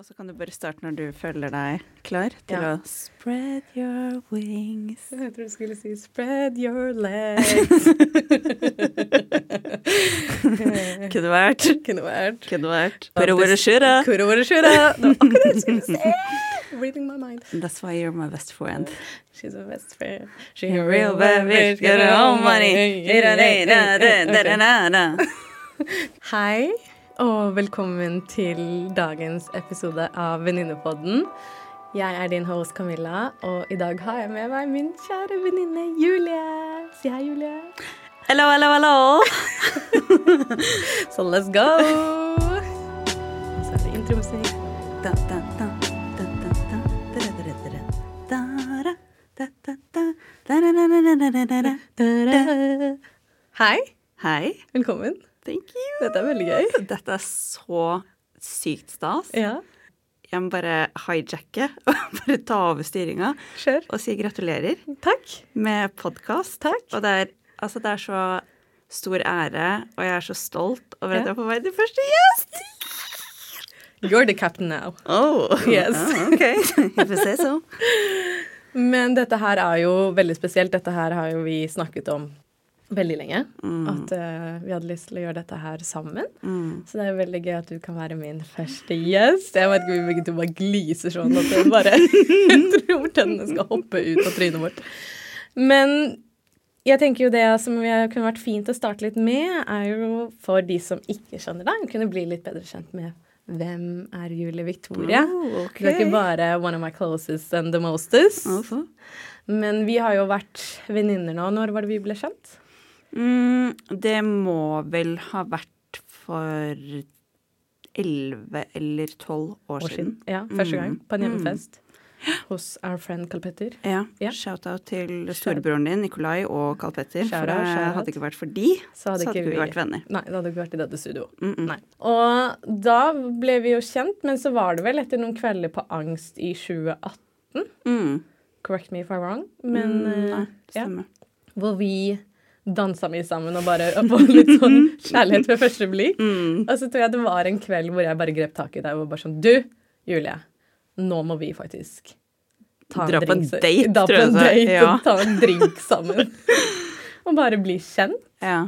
Og så kan du bare starte når du føler deg klar til Ja. å spread your wings. Jeg tror du skulle si 'spread your legs'. Kunne vært. Kunne vært. Kunne vært. Kuro over the. Kuro var det. Var akkurat det jeg skulle si. Reading my mind. That's why you're my best friend. She's a best friend. She's a real bad bitch, get her own money. Hei, og velkommen til dagens episode av Venninnepodden. Jeg er din host Camilla, og i dag har jeg med meg min kjære venninne Julie. Si hei, Julie. Hello, hello, hello. Så let's go! Og så er det intromusikk. Da, da, da. Hei, Hei. velkommen. Thank you. Dette er veldig gøy. Dette er så sykt stas. Ja, Jeg må bare hijacke og bare ta over styringa sure. og si gratulerer Takk. med podkast. Og det er, altså, det er så stor ære, og jeg er så stolt over at Ja. jeg er på vei til første gjest. You're the captain now. Oh, Yes. ah, ok. If you say so. Men dette her er jo veldig spesielt. Dette her har jo vi snakket om veldig lenge. At uh, vi hadde lyst til å gjøre dette her sammen. Så det er veldig gøy at du kan være min første gjest. Jeg vet ikke, vi begge to bare gliser sånn at jeg bare tror tennene skal hoppe ut av trynet vårt. Men jeg tenker jo det som vi kunne vært fint å starte litt med, er jo for de som ikke skjønner deg, kunne bli litt bedre kjent med hvem er Julie Victoria. Oh, okay. Du er ikke bare one of my closest and the mostest. Altså. Men vi har jo vært venninner nå. Når var det vi ble kjent? Mm, det må vel ha vært for elleve eller tolv år, siden. Ja, første gang. På en Mm. hjemmefest. Hos our friend Carl Petter. Ja. Ja. Shout-out til storebroren din, Nikolai, og Carl Petter. For det hadde ikke vært for de, Så hadde, så hadde ikke vi vært venner. Nei, det hadde ikke vært i dette studioet. Mm -mm. Nei. Og da ble vi jo kjent, men så var det vel etter noen kvelder på Angst i 2018. Mm. Correct me if I'm wrong. Men mm, eh, nei, ja, hvor vi dansa mye sammen og bare på litt sånn kjærlighet ved første blikk. Mm. Og så tror jeg det var en kveld hvor jeg bare grep tak i deg og bare sånn Du, Julie, nå må vi faktisk ta Dra på en drink- date, Dra på en jeg sa. date Ja. og ta en drink sammen. og bare bli kjent. Ja.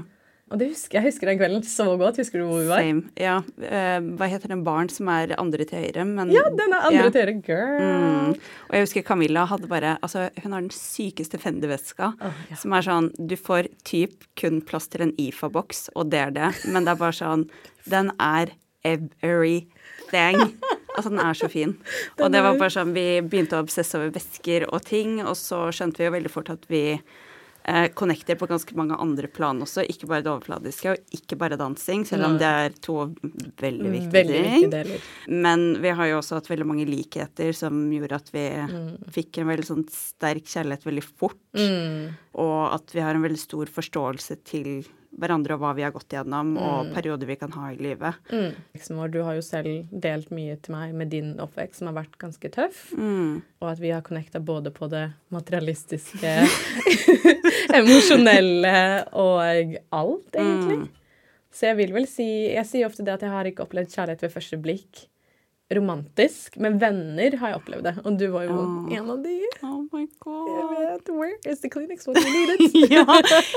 Og det husker, jeg husker den kvelden så godt. Husker du hvor vi var? Same. Ja. Uh, hva heter den baren som er andre til høyre? Men, Ja, den er andre Ja. til høyre. Girl. Mm. Og jeg husker Camilla hadde bare Altså, hun har den sykeste Fendi-veska. Oh, ja. Som er sånn Du får typ kun plass til en IFA-boks, og det er det. Men det er bare sånn Den er everything. Altså, den er så fin. Og det var bare sånn Vi begynte å obsesse over vesker og ting, og så skjønte vi jo veldig fort at vi eh, connecter på ganske mange andre plan også. Ikke bare det overfladiske, og ikke bare dansing, selv om det er to veldig viktige Veldig ting. viktige deler. Men vi har jo også hatt veldig mange likheter som gjorde at vi Mm. fikk en veldig sånn sterk kjærlighet veldig fort. Mm. Og at vi har en veldig stor forståelse til hverandre og hva vi har gått gjennom, og perioder vi kan ha i livet. Mm. Du har jo selv delt mye til meg med din oppvekst, som har vært ganske tøff. Mm. Og at vi har connecta både på det materialistiske, emosjonelle og alt, egentlig. Mm. Så jeg vil vel si Jeg sier ofte det at jeg har ikke opplevd kjærlighet ved første blikk romantisk, men venner har jeg opplevd det. Og du var jo oh. en av de. Oh my Jeg god. vet, Where is the clinics when you need it? ja.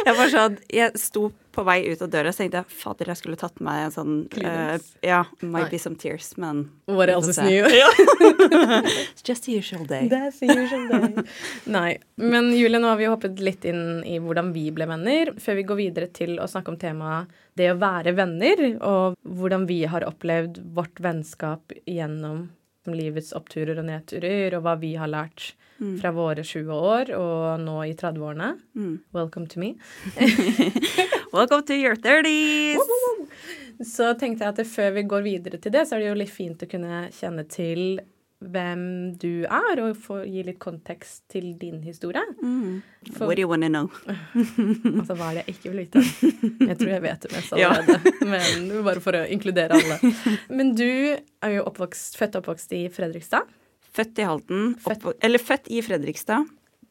Jeg var sånn Jeg sto på vei ut av døra så tenkte jeg fader, jeg skulle tatt med en sånn uh, Ja, might Nei. be some tears, men What else is new? It's just a usual day. That's the usual day. Nei. Men Julie, nå har vi jo hoppet litt inn i hvordan vi ble venner, før vi går videre til å snakke om temaet det å være venner, og hvordan vi har opplevd vårt vennskap gjennom livets oppturer og nedturer, og hva vi har lært fra våre 20 år og nå i 30-årene. Mm. Welcome to me. Welcome to your 30s! Så tenkte jeg at før vi går videre til det, så er det jo litt fint å kunne kjenne til hvem du er, og få gi litt kontekst til din historie. Mm. For- What do you want to know? Altså, hva er det jeg ikke vil vite? Jeg tror jeg vet det mest allerede, men bare for å inkludere alle. Men du er jo oppvokst, født og oppvokst i Fredrikstad. Født i Halden. Født- Opp, eller født i Fredrikstad.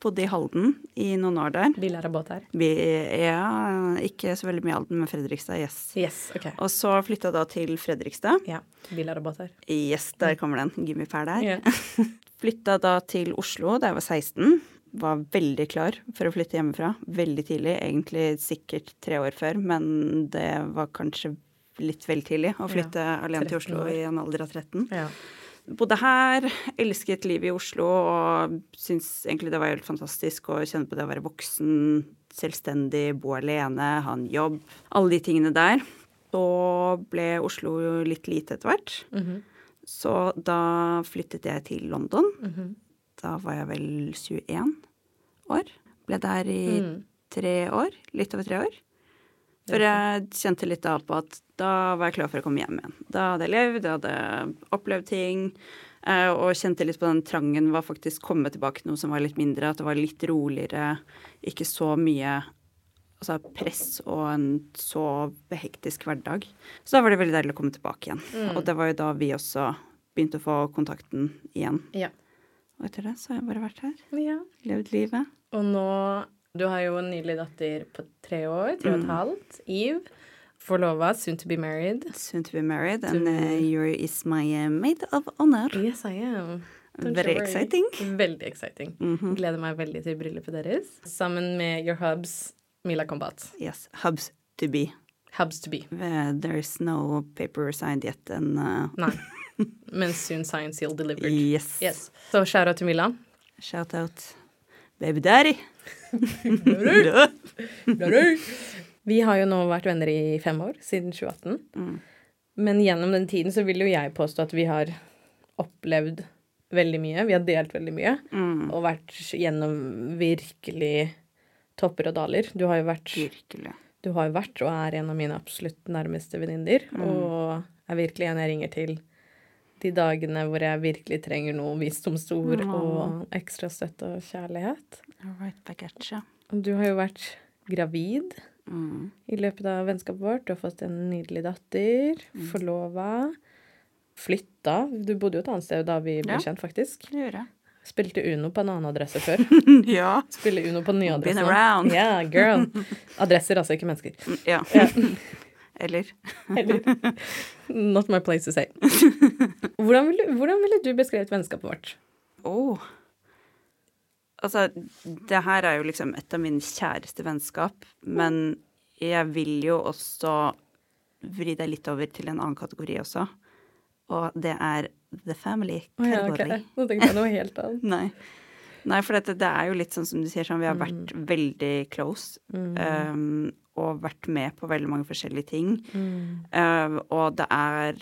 Bodde i Halden i noen år der. Vi lærer båt her. Vi ja, ikke så veldig mye Halden, men Fredrikstad, yes. Yes, ok. Og så flytta da til Fredrikstad. Ja, vi lærer båt her. Yes, der kommer den. Gimmipær der. Yeah. Flytta da til Oslo da jeg var 16. Var veldig klar for å flytte hjemmefra. Veldig tidlig. Egentlig sikkert tre år før, men det var kanskje litt vel tidlig å flytte alene til Oslo år. i en alder av 13. Ja. Bodde her, elsket livet i Oslo og syntes egentlig det var helt fantastisk å kjenne på det å være voksen, selvstendig, bo alene, ha en jobb. Alle de tingene der. Så ble Oslo jo litt lite etter hvert. Mhm. Så da flyttet jeg til London. Mhm. Da var jeg vel 21 år. Ble der i Mm. tre år. Litt over tre år. For jeg kjente litt da på at da var jeg klar for å komme hjem igjen. Da hadde jeg levd, jeg hadde opplevd ting. eh, Og kjente litt på den trangen var faktisk komme tilbake til noe som var litt mindre. At det var litt roligere, ikke så mye altså press og en så hektisk hverdag. Så da var det veldig deilig å komme tilbake igjen. Mm. Og det var jo da vi også begynte å få kontakten igjen. Ja. Og etter det så har jeg bare vært her. ja. Levd livet. Og nå Du har jo en nydelig datter på tre år, tre og et Mm. halvt. Eve. Forlova, soon to be married. Soon to be married, To- and uh, you is my uh, maid of honor. Yes, I am. Don't Very exciting. Veldig exciting. Mhm. Gleder meg veldig til bryllupet deres. Sammen med your hubs, Mila Kombat. Yes, hubs to be. Hubs to be. Uh, is no paper signed yet, and uh, Nei. Men soon signed, you'll delivered. yes. Yes. Så shout out til Mila. Shout out baby daddy. Vi har jo nå vært venner i fem år, siden 2018. Mm. Men gjennom den tiden så vil jo jeg påstå at vi har opplevd veldig mye. Vi har delt veldig mye. Mm. Og vært gjennom virkelig topper og daler. Du har jo vært, Virkelig. du har jo vært og er en av mine absolutt nærmeste venninner. Og er virkelig en jeg ringer til de dagene hvor jeg virkelig trenger noe visdomsord og ekstra støtte og kjærlighet. Right back at you. Du har jo vært gravid Mm. i løpet av vennskapet vårt. Du har fått en nydelig datter. Mm. Forlova. Flytta. Du bodde jo et annet sted da vi ble Ja. kjent, faktisk. Det gjør jeg. Spilte Uno på en annen adresse før. ja. Spille Uno på den nye Been around. Yeah, girl. Adresser, altså, ikke mennesker. Mm, Ja. Ja. Eller Eller Not my place to say. Hvordan ville, hvordan ville du beskrevet vennskapet vårt? Å. Altså, det her er jo liksom et av mine kjæreste vennskap, men jeg vil jo også vri deg litt over til en annen kategori også. Og det er the family Å ja, ok. Nå tenkte jeg noe helt annet. Nei. Nei, for dette, det er jo litt sånn som du sier, sånn, vi har vært veldig close. Mm. um, og vært med på veldig mange forskjellige ting. Mm. Uh, og det er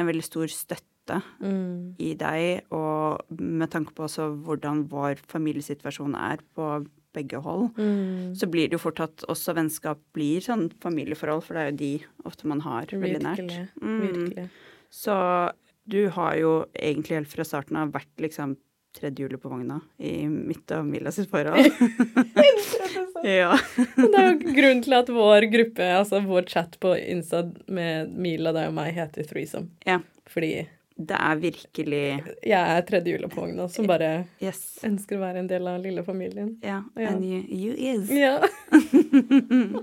en veldig stor støtte Mm. i deg, og med tanke på også hvordan vår familiesituasjon er på begge hold, Mm. så blir det jo fort at også vennskap blir sånn familieforhold, for det er jo de ofte man har veldig nært. Virkelig. Mm. Virkelig. Så du har jo egentlig helt fra starten av vært liksom tredje hjulet på vogna i mitt og Mila sitt forhold. ja. Det er jo grunnen til at vår gruppe, altså vår chat på Insta med Mila, deg og meg, heter Threesome. ja. Fordi Det er virkelig jeg er tredje hjulet på vogna som bare Yes. ønsker å være en del av lille familien. Ja. Ja. And you, you is. Ja.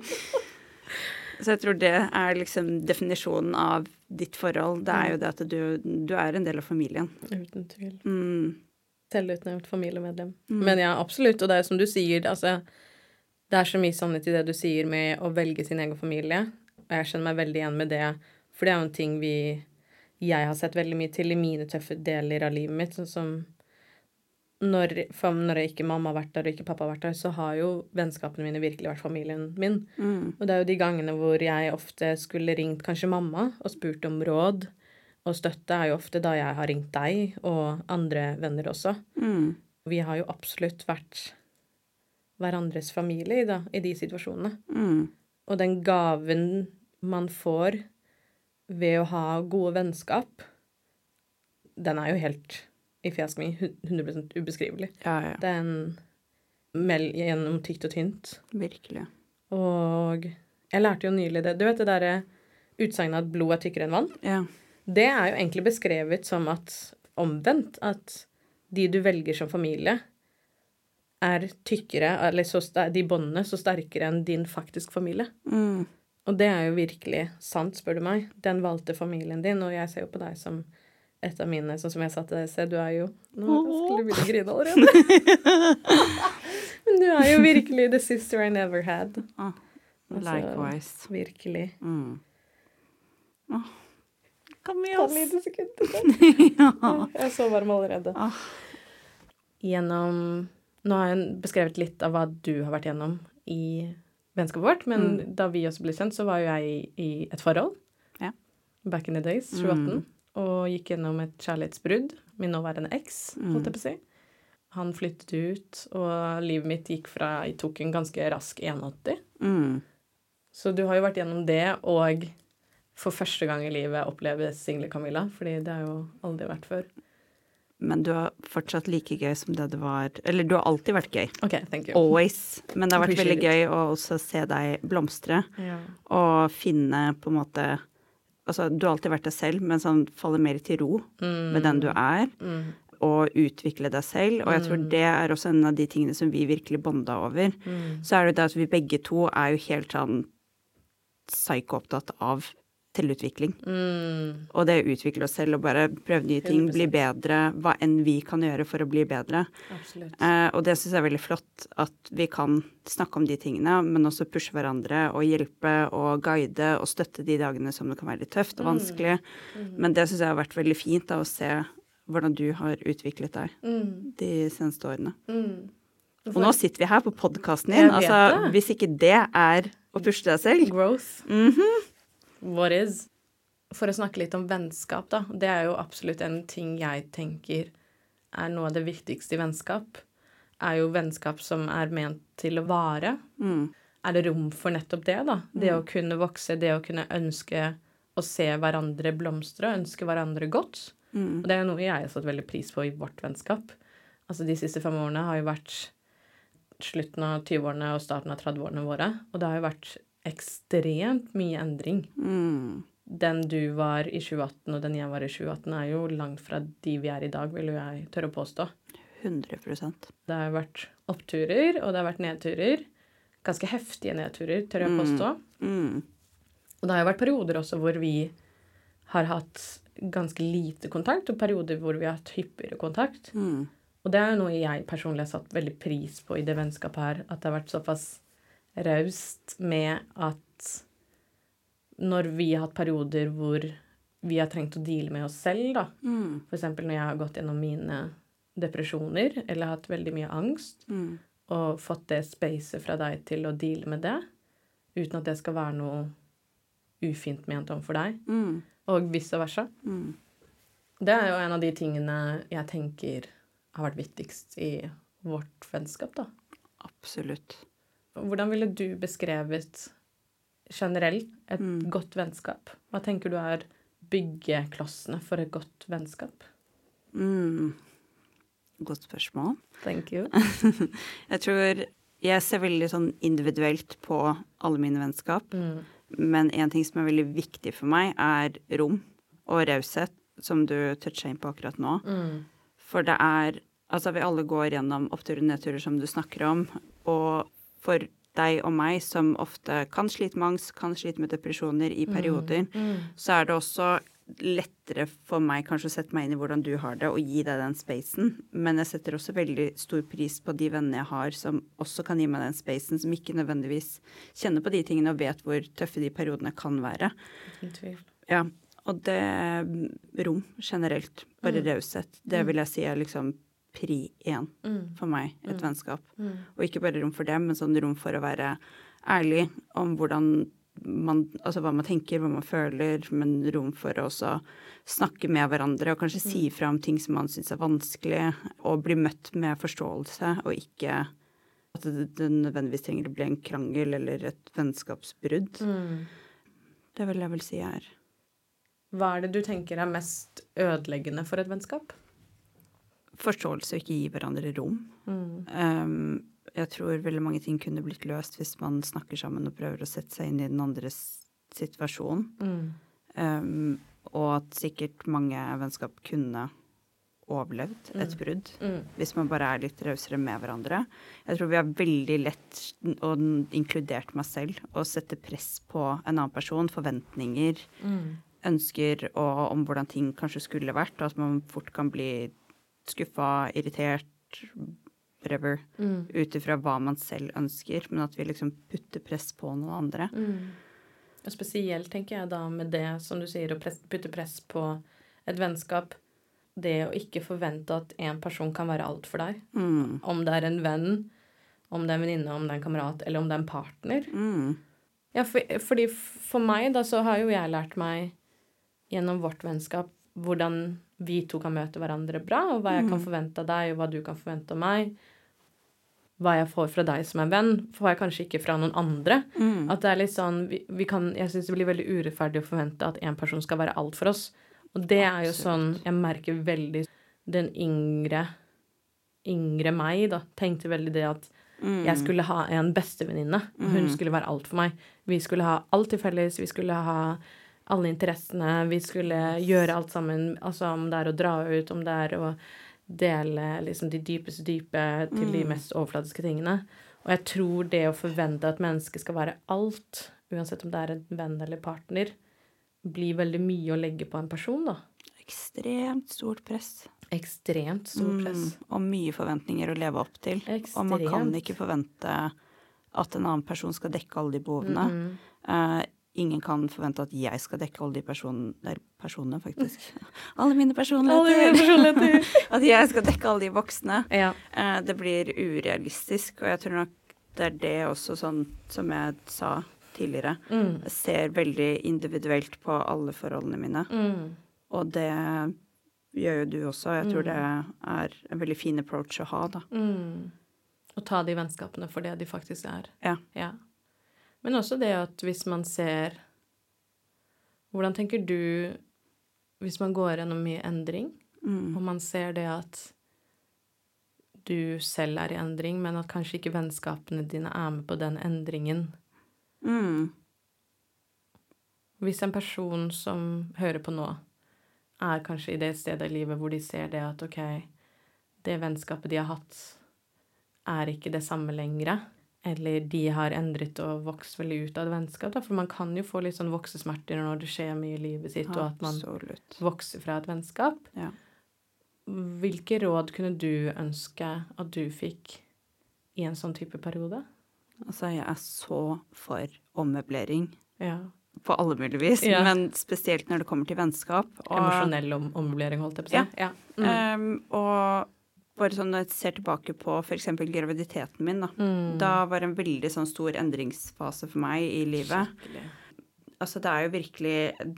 Så jeg tror det er liksom definisjonen av ditt forhold. Det er jo det at du, du er en del av familien. Uten tvil. Mm. Selvutnevnt familiemedlem. Mm. Men ja, absolutt. Og det er som du sier, altså Det er så mye sannhet i det du sier med å velge sin egen familie. Og jeg kjenner meg veldig igjen med det. For det er jo en ting vi jeg har sett veldig mye til i mine tøffe deler av livet mitt. Sånn som når, når ikke mamma har vært der og ikke pappa har vært der, så har jo vennskapene mine virkelig vært familien min. Mm. Og det er jo de gangene hvor jeg ofte skulle ringt kanskje mamma og spurt om råd og støtte, er jo ofte da jeg har ringt deg og andre venner også. Mm. Vi har jo absolutt vært hverandres familie i, da, i de situasjonene. Mm. Og den gaven man får ved å ha gode vennskap, den er jo helt i fjeset min. 100 ubeskrivelig. Ja, ja. Det er en meld gjennom tykt og tynt. Virkelig. Og jeg lærte jo nylig det Du vet det derre utsagnet at blod er tykkere enn vann? Ja. Det er jo egentlig beskrevet som at omvendt. At de du velger som familie, er tykkere, eller så de båndene, så sterkere enn din faktisk familie. Mm. Og det er jo virkelig sant, spør du meg. Den valgte familien din, og jeg ser jo på deg som et av mine, sånn som jeg sa til deg, se, du er jo Nå skulle du begynne å grine allerede. Men du er jo virkelig the sister I never had. Ah, Altså, likewise. Virkelig. Mm. Ah, vi Ta oss? et lite sekund til. Jeg er så varm allerede. Ah. Gjennom Nå har jeg beskrevet litt av hva du har vært gjennom i vennskapet vårt, men Mm. da vi også ble kjent, så var jo jeg i, i et forhold. Ja. Back in the days, 2018. Mm. Og gikk gjennom et kjærlighetsbrudd. Min nåværende eks, Mm. holdt jeg på å si. Han flyttet ut, og livet mitt gikk fra Jeg tok en ganske rask 180. Mm. Så du har jo vært gjennom det, og for første gang i livet oppleve single Camilla, fordi det har jo aldri vært før. Men du er fortsatt like gøy som det du var Eller du har alltid vært gøy. OK, thank you. Always. Men det har vært veldig gøy å også se deg blomstre yeah. og finne på en måte Altså, du har alltid vært deg selv, men sånn falle mer til ro med den du er, Mm. og utvikle deg selv. Og jeg tror det er også en av de tingene som vi virkelig bonda over. Mm. Så er det det at vi begge to er jo helt sånn psyko-opptatt av selvutvikling. Mm. Og det å utvikle oss selv og bare prøve nye ting, bli 100%. bedre, hva enn vi kan gjøre for å bli bedre. Eh, og det syns jeg er veldig flott, at vi kan snakke om de tingene, men også pushe hverandre og hjelpe og guide og støtte de dagene som det kan være litt tøft og vanskelig. Men det syns jeg har vært veldig fint, da, å se hvordan du har utviklet deg Mm. de seneste årene. Mm. Og nå sitter vi her på podkasten din. Altså, hvis ikke det er å pushe deg selv Growth. Mhm. What is? For å snakke litt om vennskap, da. Det er jo absolutt en ting jeg tenker er noe av det viktigste i vennskap. Er jo vennskap som er ment til å vare. mm. Er det rom for nettopp det, da? Det å kunne vokse, det å kunne ønske å se hverandre blomstre, ønske hverandre godt. Mm. Og det er jo noe jeg har satt veldig pris på i vårt vennskap. Altså de siste fem årene har jo vært slutten av 20-årene og starten av 30-årene våre. Og det har jo vært ekstremt mye endring. Mm. Den du var i 2018 og den jeg var i 2018 er jo langt fra de vi er i dag, vil jo jeg tørre å påstå. 100 Det har vært oppturer, og det har vært nedturer. Ganske heftige nedturer, tør jeg påstå. mm. Og det har jo vært perioder også hvor vi har hatt ganske lite kontakt, og perioder hvor vi har hatt hyppigere kontakt. Mm. Og det er jo noe jeg personlig har satt veldig pris på i det vennskapet her, at det har vært såpass raust med at når vi har hatt perioder hvor vi har trengt å deale med oss selv, da, Mm. for eksempel når jeg har gått gjennom mine depresjoner eller hatt veldig mye angst, Mm. og fått det spacet fra deg til å deale med det, uten at det skal være noe ufint ment overfor deg, Mm. og vice versa. Mm. Det er jo en av de tingene jeg tenker har vært viktigst i vårt vennskap, da. Absolutt. Hvordan ville du beskrevet generelt et Mm. godt vennskap? Hva tenker du er byggeklossene for et godt vennskap? Mm. Godt spørsmål. Thank you. Jeg tror jeg ser veldig sånn individuelt på alle mine vennskap. Mm. Men en ting som er veldig viktig for meg, er rom og raushet, som du toucha inn på akkurat nå. Mm. For det er Altså, vi alle går gjennom oppturer og nedturer, som du snakker om. Og for deg og meg, som ofte kan slite med angst, kan slite med depresjoner i perioder, Mm. så er det også lettere for meg kanskje å sette meg inn i hvordan du har det, og gi deg den spacen. Men jeg setter også veldig stor pris på de vennene jeg har som også kan gi meg den spacen, som ikke nødvendigvis kjenner på de tingene og vet hvor tøffe de periodene kan være. Ja, og det rom generelt, bare raushet, det vil jeg si er liksom pri én Mm. for meg, et vennskap. Mm. Og ikke bare rom for det, men sånn rom for å være ærlig om hvordan man Altså hva man tenker, hva man føler, men rom for å også snakke med hverandre og kanskje si fra om ting som man syns er vanskelig, og bli møtt med forståelse, og ikke at det, det nødvendigvis trenger å bli en krangel eller et vennskapsbrudd. Mm. Det vil jeg vel si er Hva er det du tenker er mest ødeleggende for et vennskap? Forståelse og ikke gi hverandre rom. Mm. Um, jeg tror veldig mange ting kunne blitt løst hvis man snakker sammen og prøver å sette seg inn i den andres situasjon. Mm. Um, og at sikkert mange vennskap kunne overlevd et brudd. Mm. Hvis man bare er litt rausere med hverandre. Jeg tror vi har veldig lett, og inkludert meg selv, å sette press på en annen person. Forventninger, Mm. ønsker og om hvordan ting kanskje skulle vært. Og at man fort kan bli skuffa, irritert, whatever. Mm. Ut ifra hva man selv ønsker. Men at vi liksom putter press på noen andre. Mm. Og spesielt tenker jeg da med det som du sier, å putte press på et vennskap. Det å ikke forvente at en person kan være alt for deg. Mm. Om det er en venn, om det er en venninne, om det er en kamerat, eller om det er en partner. Mm. Ja, for, fordi for meg da så har jo jeg lært meg gjennom vårt vennskap hvordan vi to kan møte hverandre bra, og hva jeg kan forvente av deg, og hva du kan forvente av meg. Hva jeg får fra deg som en venn, får jeg kanskje ikke fra noen andre. Mm. At det er litt sånn vi, vi kan, Jeg syns det blir veldig urettferdig å forvente at en person skal være alt for oss. Og det er jo sånn Jeg merker veldig den yngre yngre meg, da, tenkte veldig det at Mm. jeg skulle ha en bestevenninne, hun skulle være alt for meg. Vi skulle ha alt til felles, vi skulle ha alle interessene, vi skulle gjøre alt sammen. Altså om det er å dra ut, om det er å dele liksom de dypeste dype til de mest overfladiske tingene. Og jeg tror det å forvente at mennesket skal være alt, uansett om det er en venn eller partner, blir veldig mye å legge på en person, da. Ekstremt stort press. Ekstremt stort press. Mm, og mye forventninger å leve opp til. Og man kan ikke forvente at en annen person skal dekke alle de behovene. Mm. Eh, ingen kan forvente at jeg skal dekke alle de personene, personene, faktisk. Alle mine personligheter. at jeg skal dekke alle de voksne. Ja. Eh, det blir urealistisk, og jeg tror nok det er det også sånn som jeg sa tidligere. Mm. Jeg ser veldig individuelt på alle forholdene mine, Mm. og det gjør jo du også. Jeg tror det er en veldig fin approach å ha, da. Mm. Å ta de vennskapene for det de faktisk er. Ja. Ja. Men også det at hvis man ser Hvordan tenker du hvis man går gjennom mye endring, Mm. og man ser det at du selv er i endring, men at kanskje ikke vennskapene dine er med på den endringen Mm. Hvis en person som hører på nå, er kanskje i det stedet i livet hvor de ser det at ok, det vennskapet de har hatt, er ikke det samme lenger. Eller de har endret og vokst veldig ut av et vennskap. Da. For man kan jo få litt sånn voksesmerter når det skjer mye i livet sitt, og at man vokser fra et vennskap. Ja. Hvilke råd kunne du ønske at du fikk i en sånn type periode? Altså, jeg er så for ommøblering Ja. på alle mulige vis, Ja. men spesielt når det kommer til vennskap. Og, Emosjonell om ommøblering, holdt jeg på å si. Ja. Mm. Um, og bare sånn når jeg ser tilbake på f.eks. graviditeten min, da. Mm. Da var det en veldig sånn stor endringsfase for meg i livet. Skikkelig. Altså det er jo virkelig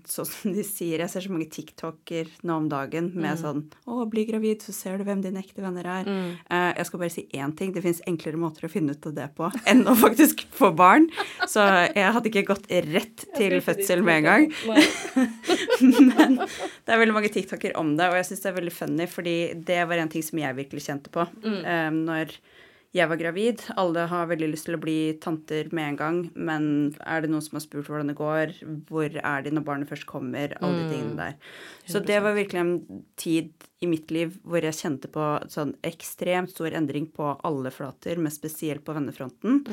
sånn som de sier, jeg ser så mange TikToker nå om dagen med sånn 'Å, bli gravid, så ser du hvem dine ekte venner er'. Mm. Uh, jeg skal bare si én ting, det fins enklere måter å finne ut av det på enn å faktisk få barn. Så jeg hadde ikke gått rett til fødsel med en gang. Men det er veldig mange TikToker om det, og jeg syns det er veldig funny, fordi det var en ting som jeg virkelig kjente på Uh, når jeg var gravid. Alle har veldig lyst til å bli tanter med en gang, men er det noen som har spurt hvordan det går? Hvor er de når barnet først kommer? Alle de tingene der. Så det var virkelig en tid i mitt liv hvor jeg kjente på sånn ekstremt stor endring på alle flater, men spesielt på vennefronten.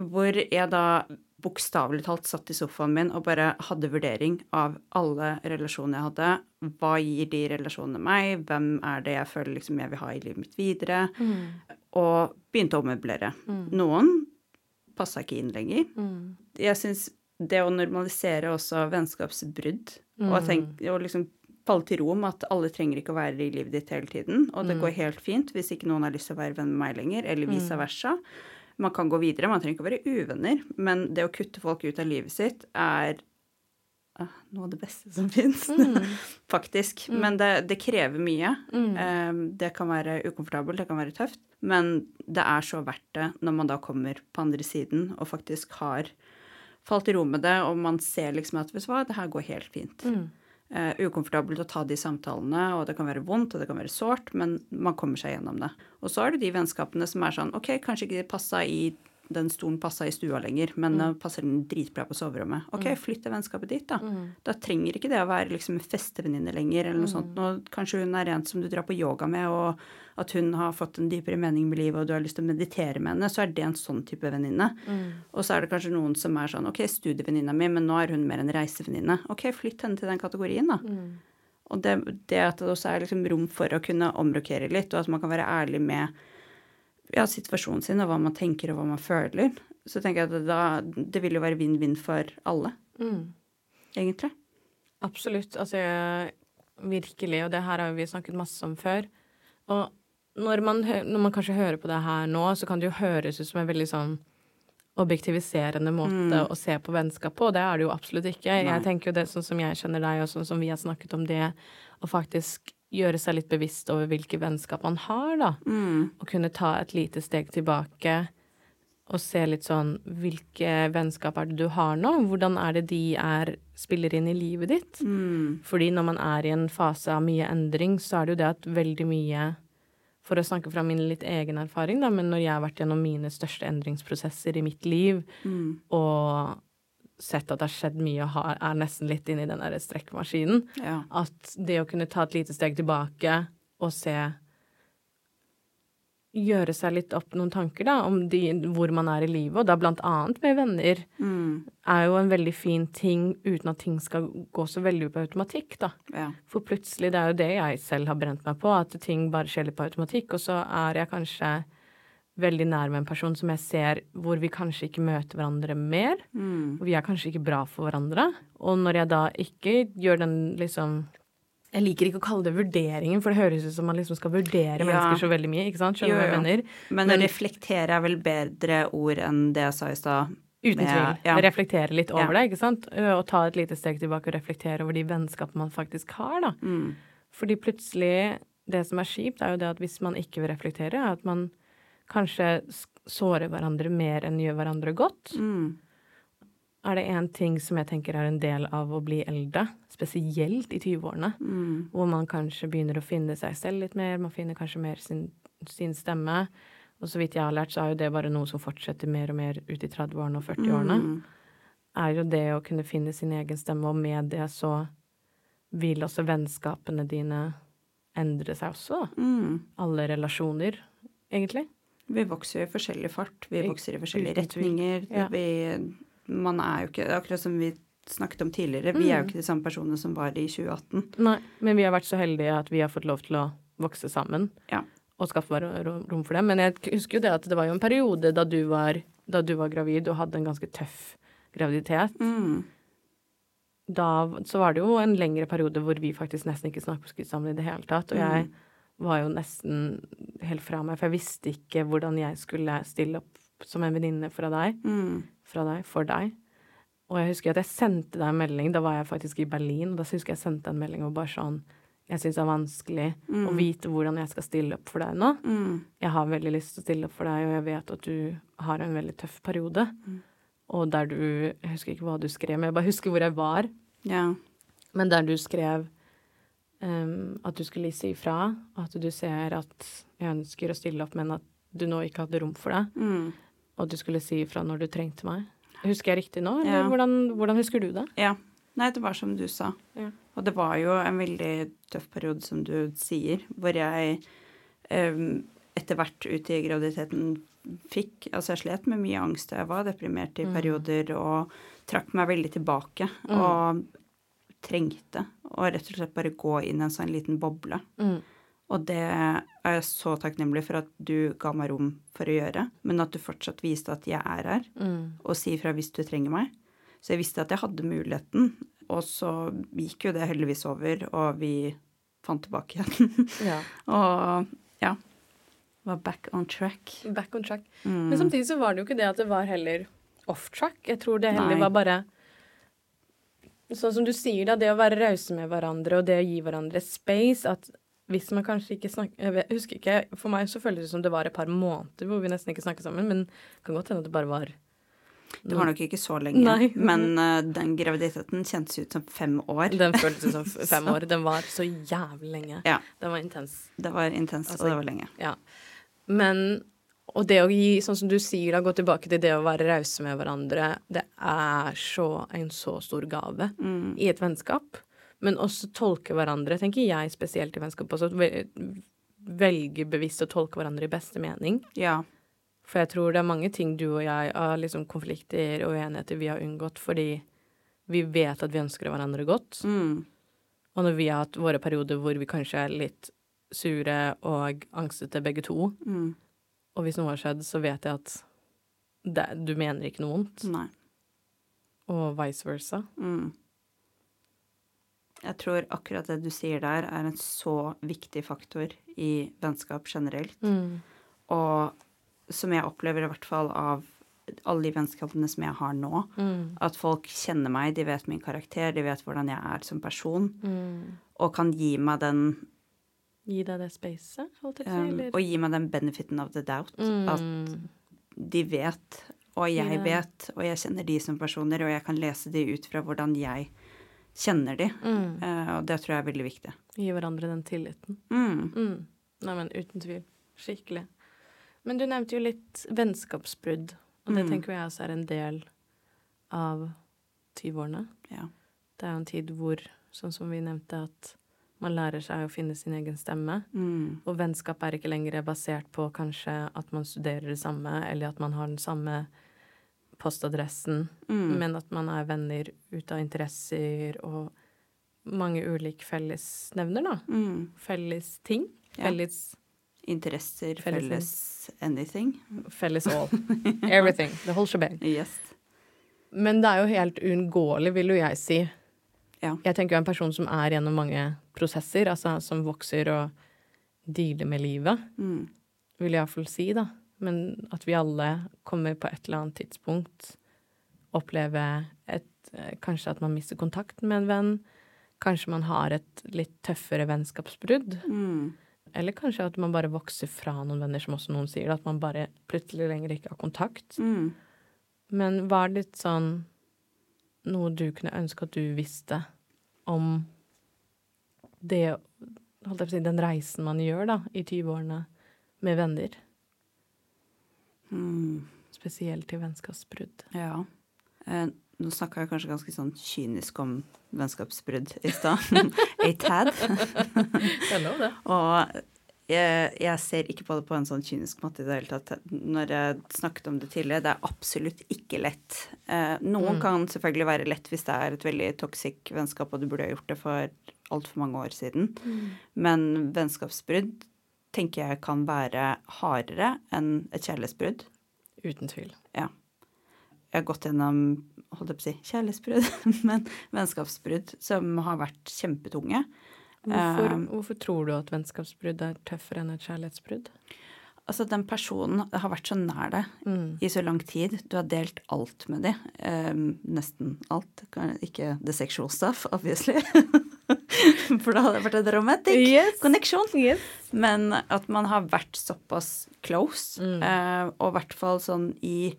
Hvor jeg da bokstavelig talt satt i sofaen min og bare hadde vurdering av alle relasjonene jeg hadde. Hva gir de relasjonene meg? Hvem er det jeg føler liksom jeg vil ha i livet mitt videre? Og begynte å ommøblere. Noen passa ikke inn lenger. Jeg syns det å normalisere også vennskapsbrudd, og, tenk, og liksom falle til ro med at alle trenger ikke å være i livet ditt hele tiden, og det går helt fint hvis ikke noen har lyst til å være venn med meg lenger, eller vice versa. Man kan gå videre, man trenger ikke å være uvenner, men det å kutte folk ut av livet sitt er noe av det beste som fins, faktisk. Men det, det krever mye. Mm. det kan være ukomfortabelt, det kan være tøft, men det er så verdt det når man da kommer på andre siden og faktisk har falt i ro med det, og man ser liksom at vet du hva, det her går helt fint. Uh, ukomfortabelt å ta de samtalene, og det kan være vondt, og det kan være sårt, men man kommer seg gjennom det. Og så er det de vennskapene som er sånn OK, kanskje ikke det passa i den stolen passa i stua lenger, men mm. passer den dritbra på soverommet. Ok, flytt det vennskapet dit, da. Da trenger ikke det å være liksom festevenninne lenger, eller noe sånt. Nå, kanskje hun er en som du drar på yoga med, og at hun har fått en dypere mening med livet, og du har lyst til å meditere med henne, så er det en sånn type venninne. Og så er det kanskje noen som er sånn ok, studievenninna mi, men nå er hun mer en reisevenninne. Ok, flytt henne til den kategorien, da. Og det, det at det også er liksom rom for å kunne omrokere litt, og at man kan være ærlig med ja, situasjonen sin og hva man tenker og hva man føler, så tenker jeg at da, det vil jo være vinn-vinn for alle, egentlig. Absolutt. Altså, virkelig. Og det her har vi snakket masse om før. Og når man, når man kanskje hører på det her nå, så kan det jo høres ut som en veldig sånn objektiviserende måte å se på vennskap på, og det er det jo absolutt ikke. Jeg tenker jo det sånn som jeg kjenner deg, og sånn som vi har snakket om det, og faktisk gjøre seg litt bevisst over hvilke vennskap man har, da. Og kunne ta et lite steg tilbake og se litt sånn Hvilke vennskap er det du har nå? Hvordan er det de er, spiller inn i livet ditt? Fordi når man er i en fase av mye endring, så er det jo det at veldig mye For å snakke fra min litt egen erfaring, da, men når jeg har vært gjennom mine største endringsprosesser i mitt liv, og sett at det har skjedd mye og har, er nesten litt inne i den der strekkmaskinen, Ja. at det å kunne ta et lite steg tilbake og se Gjøre seg litt opp noen tanker da, om de, hvor man er i livet, og da blant annet med venner, er jo en veldig fin ting uten at ting skal gå så veldig på automatikk, da. ja. For plutselig, det er jo det jeg selv har brent meg på, at ting bare skjer litt på automatikk, og så er jeg kanskje veldig nær med en person som jeg ser hvor vi kanskje ikke møter hverandre mer. Og vi er kanskje ikke bra for hverandre. Og når jeg da ikke gjør den liksom Jeg liker ikke å kalle det vurderingen, for det høres ut som man liksom skal vurdere Ja. mennesker så veldig mye. ikke sant? Skjønner du hva jeg mener? Men, Men- reflektere er vel bedre ord enn det jeg sa i stad. Uten Ja, tvil. ja. Reflektere litt over Ja. det, ikke sant? Og ta et lite steg tilbake og reflektere over de vennskapene man faktisk har, da. Mm. Fordi plutselig Det som er kjipt, er jo det at hvis man ikke vil reflektere, er at man kanskje såre hverandre mer enn gjør hverandre godt. Mm. Er det én ting som jeg tenker er en del av å bli eldre, spesielt i 20-årene, Mm. hvor man kanskje begynner å finne seg selv litt mer, man finner kanskje mer sin, sin stemme. Og så vidt jeg har lært, så er jo det bare noe som fortsetter mer og mer ut i 30-årene og 40-årene. Mm. Er jo det å kunne finne sin egen stemme, og med det så vil også vennskapene dine endre seg også. Mm. Alle relasjoner, egentlig. Vi vokser i forskjellig fart. Vi vokser i forskjellige retninger. Ja. Vi, man er jo ikke Akkurat som vi snakket om tidligere, vi er jo Mm. ikke de samme personene som var i 2018. Nei, men vi har vært så heldige at vi har fått lov til å vokse sammen. Ja. Og skaffe rom for det. Men jeg husker jo det at det var jo en periode da du var, da du var gravid og hadde en ganske tøff graviditet. Mm. Da så var det jo en lengre periode hvor vi faktisk nesten ikke snakket sammen i det hele tatt. Og jeg Mm. Var jo nesten helt fra meg, for jeg visste ikke hvordan jeg skulle stille opp som en venninne fra deg. Mm. fra deg, for deg. Og jeg husker at jeg sendte deg en melding, da var jeg faktisk i Berlin, og da husker jeg jeg sendte en melding og bare sånn Jeg syns det er vanskelig å vite hvordan jeg skal stille opp for deg nå. Mm. Jeg har veldig lyst til å stille opp for deg, og jeg vet at du har en veldig tøff periode. Og der du Jeg husker ikke hva du skrev, men jeg bare husker hvor jeg var. Ja. Men der du skrev em, at du skulle si ifra, at du ser at jeg ønsker å stille opp, men at du nå ikke hadde rom for det. Mm. Og du skulle si ifra når du trengte meg. Husker jeg riktig nå, eller Ja. hvordan, hvordan husker du det? ja. Nei, det var som du sa. Ja. Og det var jo en veldig tøff periode, som du sier, hvor jeg um, etter hvert ut i graviditeten fikk Altså, jeg slet med mye angst, og jeg var deprimert i perioder og trakk meg veldig tilbake. Og trengte å rett og slett bare gå inn i en sånn liten boble. Mm. Og det er jeg så takknemlig for at du ga meg rom for å gjøre, men at du fortsatt viste at jeg er her, Mm. og sier fra hvis du trenger meg. Så jeg visste at jeg hadde muligheten, og så gikk jo det heldigvis over, og vi fant tilbake igjen. Ja. og ja, var back on track. Back on track. Mm. Men samtidig så var det jo ikke det at det var heller off track. Jeg tror det heller Nei. var bare Sånn som du sier, da, det å være rause med hverandre og det å gi hverandre space at hvis man kanskje ikke snakker Jeg vet- husker ikke, For meg så føles det som det var et par måneder hvor vi nesten ikke snakket sammen, men det kan godt hende at det bare var Det var nok ikke så lenge, Nei. men uh, den graviditeten kjentes ut som fem år. Den føltes som fem år. Den var så jævlig lenge. Ja, Den var intens. det var intens, Altså, og det var lenge. Ja. Men Og det å gi, sånn som du sier, da, gå tilbake til det å være rause med hverandre, det er så en så stor gave Mm. i et vennskap. Men også tolke hverandre, tenker jeg spesielt i vennskap også. ve- Velge bevisst å tolke hverandre i beste mening. Ja. For jeg tror det er mange ting du og jeg av liksom konflikter og uenigheter vi har unngått fordi vi vet at vi ønsker hverandre godt. Mm. Og når vi har hatt våre perioder hvor vi kanskje er litt sure og angstete begge to, Mm. Og hvis noe har skjedd, så vet jeg at det, du mener ikke noe vondt, Nei. og vice versa. Mm. Jeg tror akkurat det du sier der, er en så viktig faktor i vennskap generelt. Og som jeg opplever i hvert fall av alle de vennskapene som jeg har nå, Mm. at folk kjenner meg, de vet min karakter, de vet hvordan jeg er som person, og kan gi meg den Gi deg det spacet, holdt jeg på å si, um, eller? Og gi meg den benefiten of the doubt. At Mm. de vet, og jeg yeah. vet, og jeg kjenner de som personer, og jeg kan lese de ut fra hvordan jeg kjenner de. Mm. Uh, og det tror jeg er veldig viktig. Gi hverandre den tilliten. Mm. Mm. Nei, men uten tvil. Skikkelig. Men du nevnte jo litt vennskapsbrudd, og det Mm. tenker jeg også er en del av 20-årene. Ja. Det er jo en tid hvor, sånn som vi nevnte, at man lærer seg å finne sin egen stemme. Mm. Og vennskap er ikke lenger basert på kanskje at man studerer det samme, eller at man har den samme postadressen, Mm. men at man er venner ut av interesser og mange ulike fellesnevner, da. Mm. Felles ting. Ja. Felles, Interesser, Felles- felles anything. felles all. Everything. The whole shebang. Yes. Men det er jo helt uunngåelig, vil jo jeg si. Ja. Jeg tenker jo en person som er gjennom mange prosesser, altså som vokser og dealer med livet, Mm. vil jeg iallfall si, da. Men at vi alle kommer på et eller annet tidspunkt oppleve et eh, Kanskje at man mister kontakten med en venn. Kanskje man har et litt tøffere vennskapsbrudd. Mm. Eller kanskje at man bare vokser fra noen venner, som også noen sier. At man bare plutselig lenger ikke har kontakt. Mm. Men var er litt sånn noe du kunne ønske at du visste om det Holdt jeg på å si den reisen man gjør da, i 20-årene med venner? Mm. Spesielt i vennskapsbrudd. Ja. Eh, nå snakka jeg kanskje ganske sånn kynisk om vennskapsbrudd i stad. A tad. Det er lov, det. Og jeg, jeg ser ikke på det på en sånn kynisk måte i det hele tatt. Når jeg snakket om det tidligere, det er absolutt ikke lett. Eh, noen Mm. kan selvfølgelig være lett hvis det er et veldig toxic vennskap, og du burde ha gjort det for altfor mange år siden. Men vennskapsbrudd tenker jeg kan være hardere enn et kjærlighetsbrudd. Uten tvil. Jeg har gått gjennom holdt jeg på å si, kjærlighetsbrudd, men vennskapsbrudd som har vært kjempetunge. Hvorfor, Um, hvorfor tror du at vennskapsbrudd er tøffere enn et kjærlighetsbrudd? Altså, den personen har vært så nær deg Mm. i så lang tid. Du har delt alt med dem. Um, nesten alt. Ikke the sexual stuff, obviously. For da hadde det vært en romantic Yes. connection. Yes. Men at man har vært såpass close, Mm. uh, og i hvert fall sånn i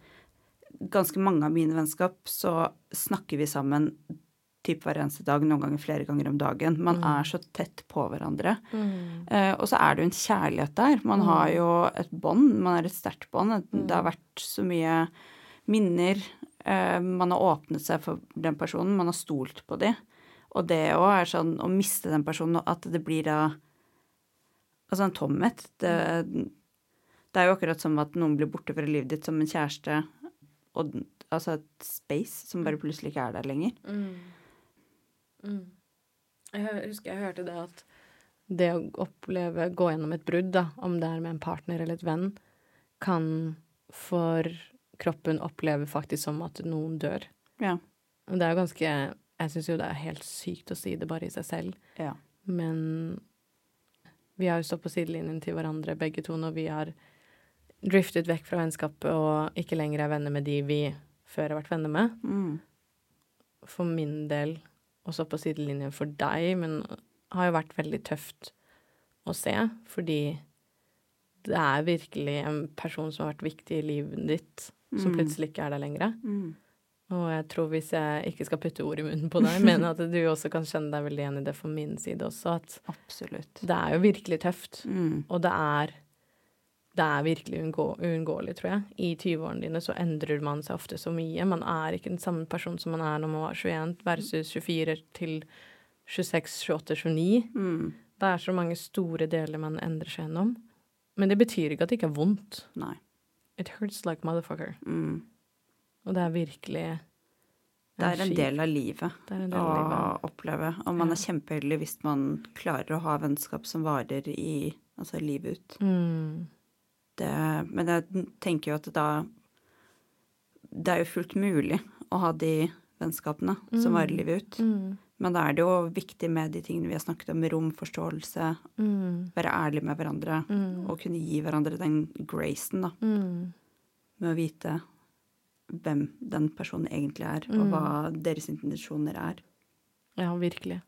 ganske mange av mine vennskap, så snakker vi sammen typ hver eneste dag, noen ganger flere ganger om dagen. Man Mm. er så tett på hverandre. Mm. Eh, og så er det jo en kjærlighet der. Man har jo et bånd, man er et sterkt bånd. Et- Det har vært så mye minner. Eh, man har åpnet seg for den personen, man har stolt på dem. Og det òg er sånn å miste den personen, at det blir da Altså en tomhet. Det, det er jo akkurat som at noen blir borte fra livet ditt som en kjæreste, og altså et space som bare plutselig ikke er der lenger. Mm. Mm. Jeg husker jeg hørte det at det å oppleve, gå gjennom et brudd, da, om det er med en partner eller et venn, kan for kroppen oppleve faktisk som at noen dør. Ja. Og det er jo ganske Jeg syns jo det er helt sykt å si det bare i seg selv, Ja. men vi har jo stått på sidelinjen til hverandre begge to når vi har driftet vekk fra vennskapet og ikke lenger er venner med de vi før har vært venner med Mm. for min del også på sidelinjen for deg, men har jo vært veldig tøft å se, fordi det er virkelig en person som har vært viktig i livet ditt, som Mm. plutselig ikke er der lenger. Mm. Og jeg tror hvis jeg ikke skal putte ord i munnen på deg, men at du også kan kjenne deg veldig igjen i det for min side også, at Absolutt. det er jo virkelig tøft. Mm. Og det er det er virkelig uunngå- uunngåelig, tror jeg. I 20-årene dine så endrer man seg ofte så mye. Man er ikke den samme person som man er når man var 21 versus 24 til 26, 28, 29. Mm. Det er så mange store deler man endrer seg gjennom. Men det betyr ikke at det ikke er vondt. Nei. It hurts like motherfucker. Mm. Og det er virkelig Det er en del av livet del å av livet. oppleve. Og man Ja. er kjempeheldig hvis man klarer å ha vennskap som varer i altså livet ut. Mm. Det, men jeg tenker jo at da Det er jo fullt mulig å ha de vennskapene som varer livet ut. Mm. Men da er det jo viktig med de tingene vi har snakket om, rom, forståelse, Mm. være ærlig med hverandre Mm. og kunne gi hverandre den gracen, da, Mm. med å vite hvem den personen egentlig er, og Mm. hva deres intensjoner er. Ja, virkelig.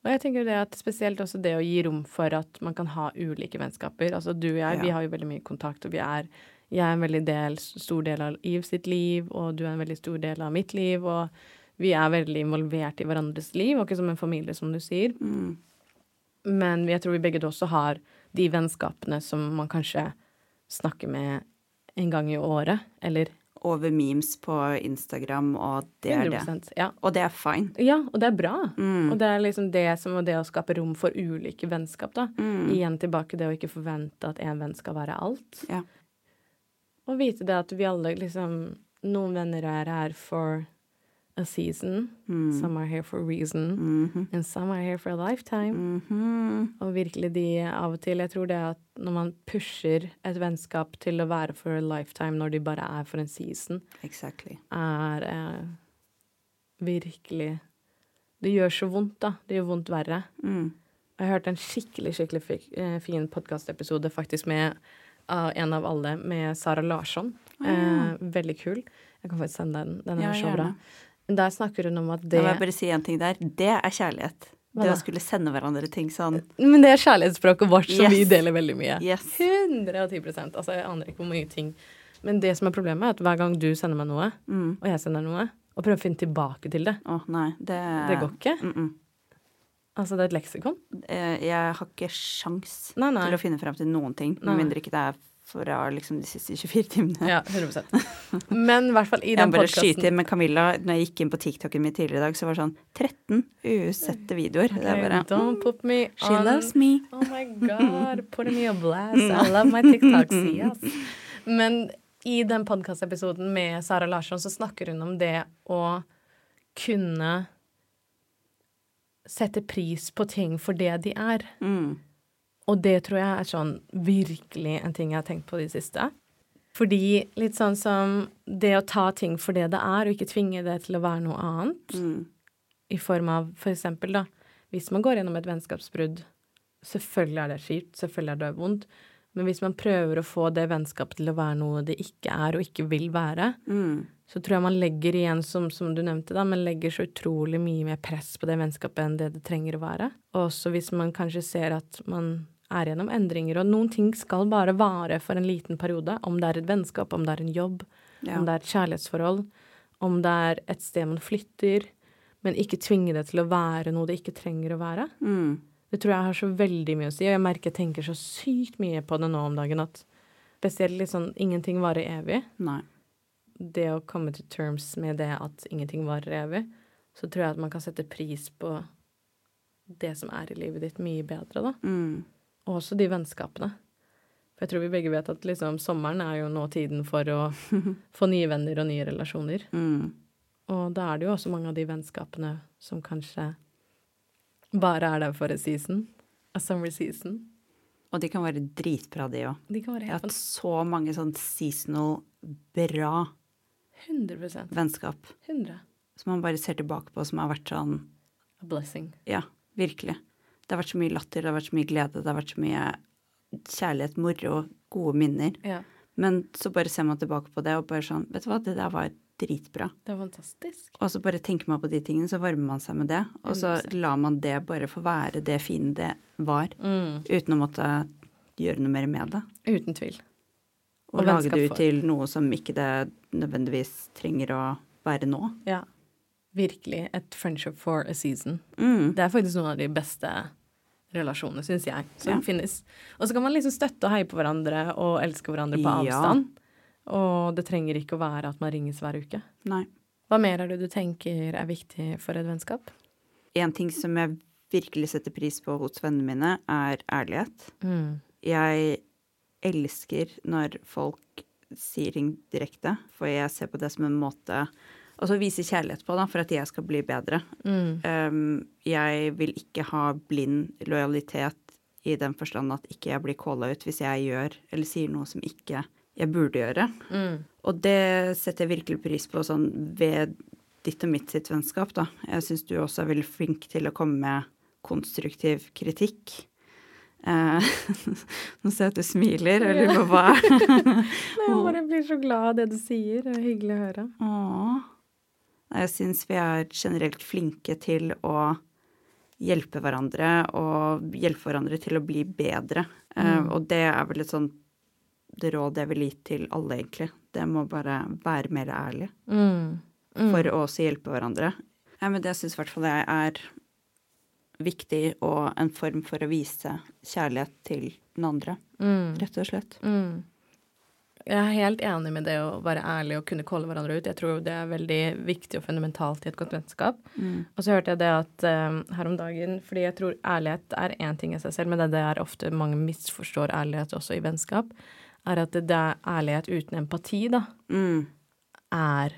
Og jeg tenker det at spesielt også det å gi rom for at man kan ha ulike vennskaper. Altså du og jeg, vi har jo veldig mye kontakt, og vi er Jeg er en veldig del, stor del av Iv sitt liv, og du er en veldig stor del av mitt liv, og vi er veldig involvert i hverandres liv, og ikke som en familie, som du sier. Mm. Men jeg tror vi begge også har de vennskapene som man kanskje snakker med en gang i året, eller Over memes på Instagram, og det er det. Ja. Og det er fine. ja, og det er bra. Mm. Og det er liksom det som er det å skape rom for ulike vennskap, da. Mm. Igjen tilbake det å ikke forvente at en venn skal være alt. Ja. Og vite det at vi alle liksom Noen venner er her for a season. Mm. Some are here for a reason. Mhm. And some are here for a lifetime. Mhm. Og virkelig de av og til Jeg tror det at når man pusher et vennskap til å være for a lifetime når de bare er for en season, Exactly. er eh, virkelig Det gjør så vondt, da. Det gjør vondt verre. Mm. Jeg har hørt en skikkelig skikkelig eh, fin podkastepisode faktisk med av en av alle, med Sara Larsson. Eh, veldig kul. Jeg kan faktisk sende den. Den er Ja, så gjerne. Bra. Der snakker hun om at det... må jeg bare si en ting der. Det er kjærlighet. Hva Det å skulle sende hverandre ting sånn Men det er kjærlighetsspråket vårt som Yes. vi deler veldig mye. Yes. 110 Altså, jeg aner ikke hvor mye ting Men det som er problemet, er at hver gang du sender meg noe, Mm. og jeg sender noe, og prøver å finne tilbake til det oh, nei. Det, Det går ikke. Mm -mm. Altså, det er et leksikon. Eh, Jeg har ikke sjans Nei, nei. til å finne frem til noen ting, med mindre ikke det er fra liksom de siste 24 timene. Ja, 100% Men i hvert fall i Jeg den må bare skyte podkasten inn med Camilla. Når jeg gikk inn på TikToken min tidligere i dag, så var det sånn 13 usette videoer. Det er bare Don't put me on She loves me. Oh my god, Put me on blast. I love my TikToks, yes. Men i den podkastepisoden med Sara Larsson så snakker hun om det å kunne sette pris på ting for det de er. Mm. Og det tror jeg er sånn virkelig en ting jeg har tenkt på i det siste. Fordi litt sånn som det å ta ting for det det er, og ikke tvinge det til å være noe annet, Mm. i form av for eksempel, da, hvis man går gjennom et vennskapsbrudd, selvfølgelig er det kjipt, selvfølgelig er det vondt, men hvis man prøver å få det vennskapet til å være noe det ikke er og ikke vil være, Mm. så tror jeg man legger igjen, som, som du nevnte, da, men legger så utrolig mye mer press på det vennskapet enn det det trenger å være. Og også hvis man kanskje ser at man er gjennom endringer, og noen ting skal bare vare for en liten periode, om det er et vennskap, om det er en jobb, Ja. om det er et kjærlighetsforhold, om det er et sted man flytter, men ikke tvinge det til å være noe det ikke trenger å være. Mm. Det tror jeg har så veldig mye å si, og jeg merker jeg tenker så sykt mye på det nå om dagen at spesielt litt sånn ingenting varer evig. Nei. Det å komme til terms med det at ingenting varer evig, så tror jeg at man kan sette pris på det som er i livet ditt, mye bedre, da. Mm. Og også de vennskapene. For jeg tror vi begge vet at liksom sommeren er jo nå tiden for å få nye venner og nye relasjoner. Mm. Og da er det jo også mange av de vennskapene som kanskje bare er der for a season. A summer season. Og de kan være dritbra, de òg. De kan være Jeg har hatt så mange sånn seasonal bra 100 vennskap 100 som man bare ser tilbake på, som har vært sånn A blessing. Ja, virkelig. Det har vært så mye latter, det har vært så mye glede, det har vært så mye kjærlighet, moro, gode minner. Ja. Men så bare ser man tilbake på det og bare sånn Vet du hva, det der var dritbra. Det var fantastisk. Og så bare tenker man på de tingene, så varmer man seg med det. Og så lar man det bare få være det fine det var, Mm. uten å måtte gjøre noe mer med det. Uten tvil. Og, Og lage det ut til noe som ikke det nødvendigvis trenger å være nå. Ja. Virkelig et friendship for a season. Mm. Det er faktisk noen av de beste relasjoner, syns jeg, som Ja. finnes. Og så kan man liksom støtte og heie på hverandre og elske hverandre på Ja. avstand. Og det trenger ikke å være at man ringes hver uke. Nei. Hva mer er det du tenker er viktig for et vennskap? En ting som jeg virkelig setter pris på hos vennene mine, er ærlighet. Mm. Jeg elsker når folk sier ting direkte, for jeg ser på det som en måte Altså vise kjærlighet på, da, for at jeg skal bli bedre. Mm. Um, jeg vil ikke ha blind lojalitet i den forstand at ikke jeg blir calla ut hvis jeg gjør eller sier noe som ikke jeg burde gjøre. Mm. Og det setter jeg virkelig pris på sånn ved ditt og mitt sitt vennskap, da. Jeg syns du også er veldig flink til å komme med konstruktiv kritikk. Eh, nå ser jeg at du smiler, og lurer på hva Jeg bare blir så glad av det du sier. Det er hyggelig å høre. Åh. Jeg syns vi er generelt flinke til å hjelpe hverandre og hjelpe hverandre til å bli bedre. Eh, og det er vel et sånt det råd jeg vil gi til alle, egentlig. Det må bare være mer ærlig Mm. for å også hjelpe hverandre. Ja, men det syns i hvert fall jeg er viktig og en form for å vise kjærlighet til den andre, Mm. rett og slett. Mm. Jeg er helt enig med det å være ærlig og kunne calle hverandre ut. Jeg tror det er veldig viktig og fundamentalt i et godt vennskap. Og så hørte jeg det at eh, her om dagen Fordi jeg tror ærlighet er én ting i seg selv, men det er ofte mange misforstår ærlighet også i vennskap, er at det er ærlighet uten empati, da, Mm. er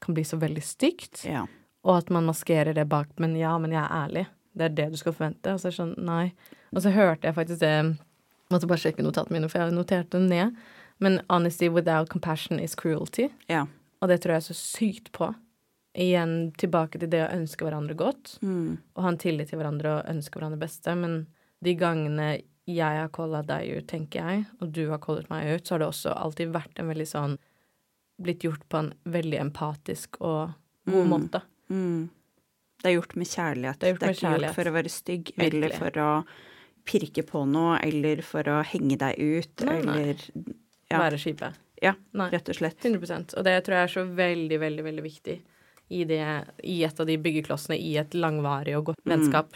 Kan bli så veldig stygt. Ja. Og at man maskerer det bak Men ja, men jeg er ærlig. Det er det du skal forvente. Og så er det sånn, nei. Og så hørte jeg faktisk det Måtte bare sjekke notatene mine, for jeg noterte det ned. Men honesty without compassion is cruelty. ja. Og det tror jeg er så sykt på. Igjen tilbake til det å ønske hverandre godt. Mm. Og ha en tillit til hverandre og ønske hverandre beste. Men de gangene jeg har calla deg ut, tenker jeg, og du har callet meg ut, så har det også alltid vært en veldig sånn Blitt gjort på en veldig empatisk og god Mm. måte. Mm. Det er gjort med kjærlighet. Det er gjort med ikke gjort for å være stygg, Virkelig. eller for å pirke på noe, eller for å henge deg ut, Nei, nei. eller Ja. Være skipe. Ja, Nei. rett og slett. 100 Og det tror jeg er så veldig, veldig veldig viktig i, det, i et av de byggeklossene i et langvarig og godt Mm. vennskap.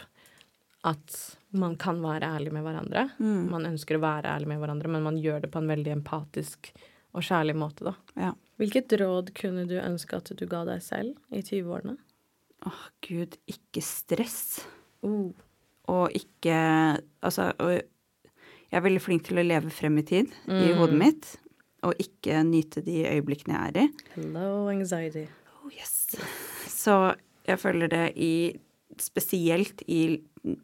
At man kan være ærlig med hverandre. Mm. Man ønsker å være ærlig med hverandre, men man gjør det på en veldig empatisk og kjærlig måte, da. Ja. Hvilket råd kunne du ønske at du ga deg selv i 20-årene? Åh, gud, ikke stress. Uh. Og ikke Altså, og jeg er veldig flink til å leve frem i tid i Mm. hodet mitt, og ikke nyte de øyeblikkene jeg er i. Hello anxiety. Oh, yes. Så jeg føler det i Spesielt i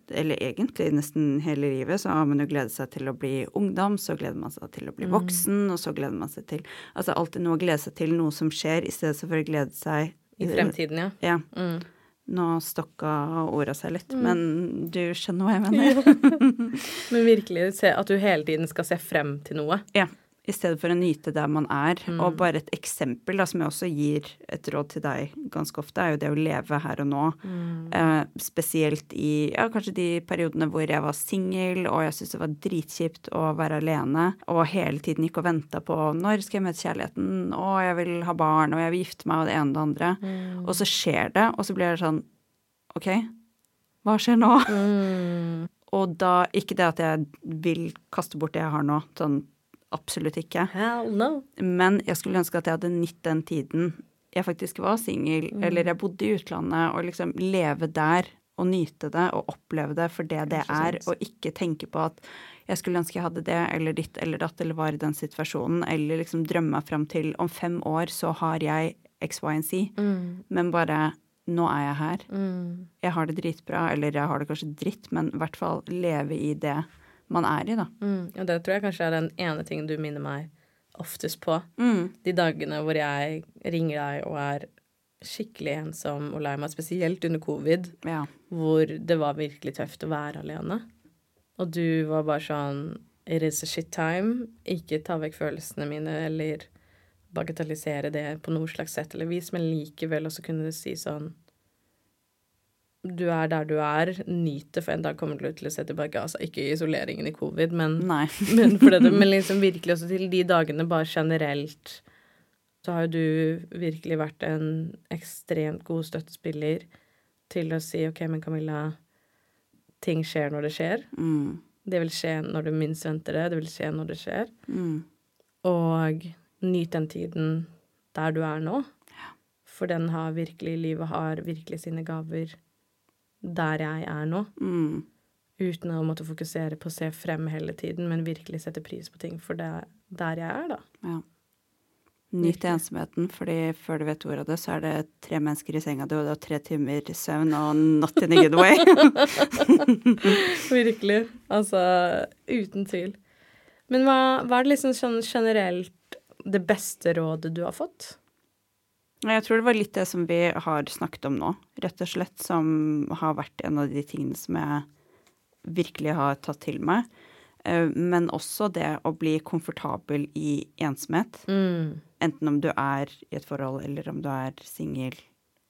Eller egentlig nesten hele livet så har man jo gledet seg til å bli ungdom, så gleder man seg til å bli voksen, og så gleder man seg til Altså alltid noe å glede seg til, noe som skjer, i stedet for å glede seg I fremtiden, ja. Ja. Mm. Nå stokka orda seg litt, men du skjønner hva jeg mener. Men virkelig se at du hele tiden skal se frem til noe. Ja. I stedet for å nyte der man er. Mm. Og bare et eksempel da, som jeg også gir et råd til deg ganske ofte, er jo det å leve her og nå. Mm. Eh, spesielt i ja, kanskje de periodene hvor jeg var singel, og jeg syntes det var dritkjipt å være alene, og hele tiden gikk og venta på når skal jeg møte kjærligheten, og jeg vil ha barn, og jeg vil gifte meg, og det ene og det andre. Mm. Og så skjer det, og så blir det sånn OK, hva skjer nå? Mm. Og da Ikke det at jeg vil kaste bort det jeg har nå, sånn absolutt ikke. Hell no. Men jeg skulle ønske at jeg hadde nytt den tiden jeg faktisk var singel, Mm. eller jeg bodde i utlandet, og liksom leve der og nyte det og oppleve det for det det er, og ikke tenke på at jeg skulle ønske jeg hadde det eller ditt eller datt eller var i den situasjonen, eller liksom drømme meg fram til om fem år så har jeg X, Y og Z, Mm. men bare nå er jeg her. Mm. Jeg har det dritbra, eller jeg har det kanskje dritt, men i hvert fall leve i det man er i, da. Mm. Og det tror jeg kanskje er den ene tingen du minner meg oftest på. Mm. De dagene hvor jeg ringer deg og er skikkelig ensom og lei meg, spesielt under covid, Ja. hvor det var virkelig tøft å være alene. Og du var bare sånn It is a shit time. Ikke ta vekk følelsene mine eller bagatellisere det på noe slags sett eller vis, men likevel også kunne du si sånn Du er der du er, nyt det, for en dag kommer du til å se tilbake. Altså ikke isoleringen i covid, men men, det, men liksom virkelig også til de dagene bare generelt så har jo du virkelig vært en ekstremt god støttespiller til å si OK, men Camilla, ting skjer når det skjer. Mm. Det vil skje når du minst venter det. Det vil skje når det skjer. Mm. Og nyt den tiden der du er nå. For den har virkelig Livet har virkelig sine gaver der jeg er nå. Mm. Uten å måtte fokusere på å se frem hele tiden, men virkelig sette pris på ting for det er der jeg er, da. Ja. Nyt ensomheten, fordi før du vet ordet av det, så er det tre mennesker i senga di, og du har tre timer søvn og not in a good way. Virkelig. Altså, uten tvil. Men hva, hva er det liksom sånn generelt det beste rådet du har fått? Jeg tror det var litt det som vi har snakket om nå, rett og slett, som har vært en av de tingene som jeg virkelig har tatt til meg. Eh, Men også det å bli komfortabel i ensomhet. Mm. Enten om du er i et forhold, eller om du er singel.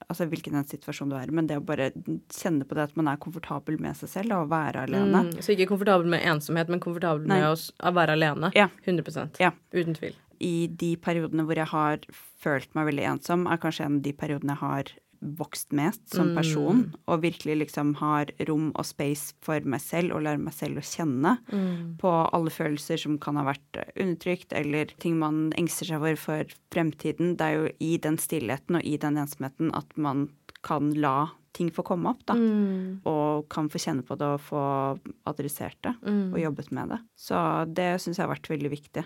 Altså hvilken en situasjon du er i. Men det å bare kjenne på det at man er komfortabel med seg selv og være alene. Mm. Så ikke komfortabel med ensomhet, men komfortabel Nei. med å, å være alene? Ja. 100 Ja. Uten tvil. I de periodene hvor jeg har følt meg veldig ensom, er kanskje en av de periodene jeg har vokst mest som Mm. person. Og virkelig liksom har rom og space for meg selv og lærer meg selv å kjenne. Mm. på alle følelser som kan ha vært undertrykt, eller ting man engster seg for for fremtiden. Det er jo i den stillheten og i den ensomheten at man kan la ting få komme opp, da. Mm. Og kan få kjenne på det og få adressert det Mm. og jobbet med det. Så det syns jeg har vært veldig viktig,